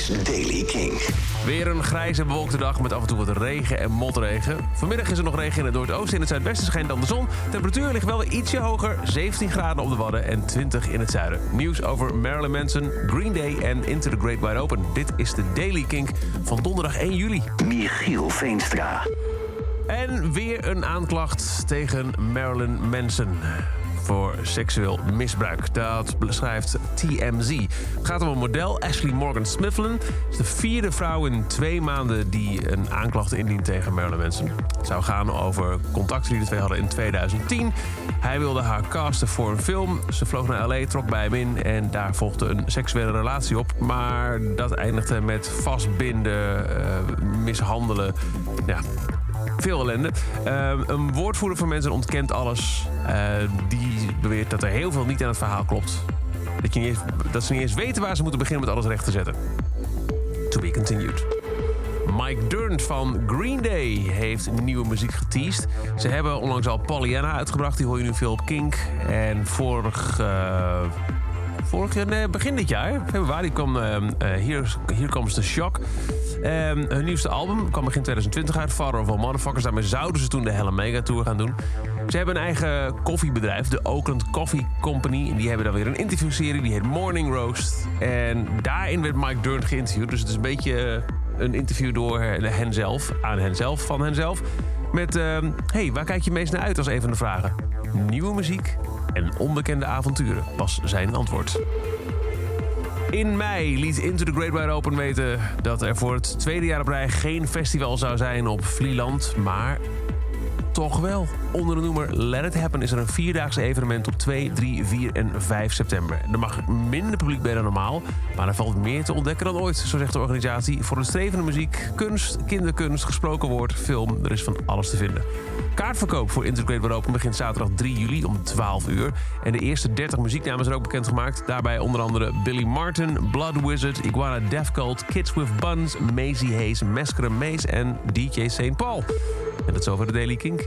is Daily King. Weer een grijze bewolkte dag met af en toe wat regen en motregen. Vanmiddag is er nog regen in het noordoosten. In het zuidwesten schijnt dan de zon. Temperatuur ligt wel weer ietsje hoger. 17 graden op de Wadden en 20 in het zuiden. Nieuws over Marilyn Manson, Green Day en Into the Great Wide Open. Dit is de Daily Kink van donderdag 1 juli. Michiel Veenstra. En weer een aanklacht tegen Marilyn Manson voor seksueel misbruik. Dat beschrijft TMZ. Het gaat om een model, Ashley Morgan Smifflin. is de vierde vrouw in twee maanden die een aanklacht indient tegen Marilyn Manson. Het zou gaan over contacten die de twee hadden in 2010. Hij wilde haar casten voor een film. Ze vloog naar LA, trok bij hem in en daar volgde een seksuele relatie op. Maar dat eindigde met vastbinden, uh, mishandelen. Ja, veel ellende. Uh, een woordvoerder van mensen ontkent alles. Uh, die beweert dat er heel veel niet aan het verhaal klopt. Dat, je niet dat ze niet eens weten waar ze moeten beginnen met alles recht te zetten. To be continued. Mike Durnt van Green Day heeft nieuwe muziek geteased. Ze hebben onlangs al Pollyanna uitgebracht. Die hoor je nu veel op Kink. En vorig... Uh, vorig begin dit jaar, februari, kwam uh, Hier, Hier Comes the Shock. Um, hun nieuwste album kwam begin 2020 uit, Father of All Motherfuckers. Daarmee zouden ze toen de hele Mega Tour gaan doen. Ze hebben een eigen koffiebedrijf, de Oakland Coffee Company. En die hebben dan weer een interviewserie, die heet Morning Roast. En daarin werd Mike Durn geïnterviewd. Dus het is een beetje een interview door henzelf, aan henzelf, van henzelf. Met, uh, hey, waar kijk je meest naar uit als een van de vragen? Nieuwe muziek en onbekende avonturen, was zijn antwoord. In mei liet Into the Great Wide Open weten dat er voor het tweede jaar op rij geen festival zou zijn op Vlieland, maar toch wel. Onder de noemer Let It Happen is er een vierdaagse evenement op 2, 3, 4 en 5 september. Er mag minder publiek bij dan normaal, maar er valt meer te ontdekken dan ooit, zo zegt de organisatie. Voor een strevende muziek, kunst, kinderkunst, gesproken woord, film, er is van alles te vinden. Kaartverkoop voor Integrate Open begint zaterdag 3 juli om 12 uur. En de eerste 30 muzieknamen zijn ook bekendgemaakt. Daarbij onder andere Billy Martin, Blood Wizard, Iguana Death Cult, Kids with Buns, Maisie Hayes, Mascara Maze en DJ St. Paul. En dat is over de Daily Kink.